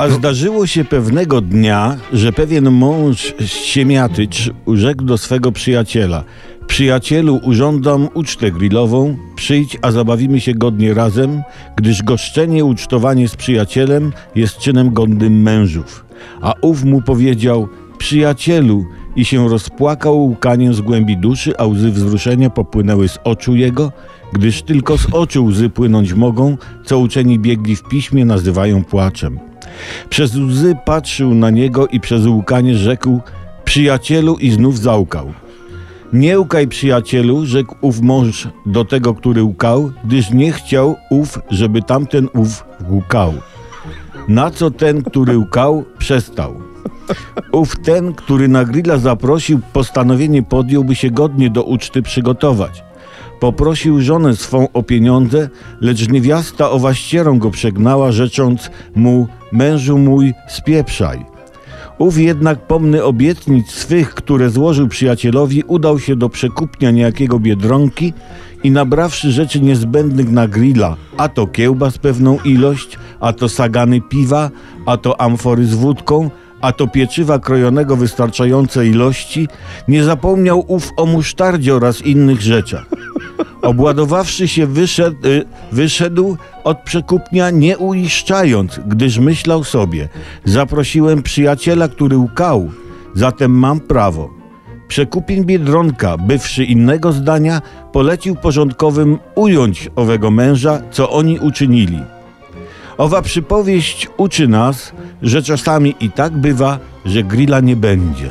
A zdarzyło się pewnego dnia, że pewien mąż siemiatycz urzekł do swego przyjaciela. Przyjacielu, urządzam ucztę grillową, przyjdź, a zabawimy się godnie razem, gdyż goszczenie, ucztowanie z przyjacielem jest czynem godnym mężów. A ów mu powiedział, przyjacielu, i się rozpłakał łkaniem z głębi duszy, a łzy wzruszenia popłynęły z oczu jego, gdyż tylko z oczu łzy płynąć mogą, co uczeni biegli w piśmie nazywają płaczem. Przez łzy patrzył na niego i przez łkanie rzekł, przyjacielu i znów załkał. Nie łkaj, przyjacielu, rzekł ów mąż do tego, który łkał, gdyż nie chciał ów, żeby tamten ów łkał. Na co ten, który łkał, przestał. Ów ten, który na grilla zaprosił, postanowienie podjął, by się godnie do uczty przygotować. Poprosił żonę swą o pieniądze, lecz niewiasta owaścierą go przegnała, rzecząc mu, mężu mój, spieprzaj. Ów jednak pomny obietnic swych, które złożył przyjacielowi, udał się do przekupnia niejakiego biedronki i nabrawszy rzeczy niezbędnych na grilla, a to kiełbas pewną ilość, a to sagany piwa, a to amfory z wódką, a to pieczywa krojonego wystarczające ilości, nie zapomniał ów o musztardzie oraz innych rzeczach. Obładowawszy się, wyszedł, y, wyszedł od przekupnia nie uiszczając, gdyż myślał sobie: Zaprosiłem przyjaciela, który łkał, zatem mam prawo. Przekupień biedronka, bywszy innego zdania, polecił porządkowym ująć owego męża, co oni uczynili. Owa przypowieść uczy nas, że czasami i tak bywa, że grilla nie będzie.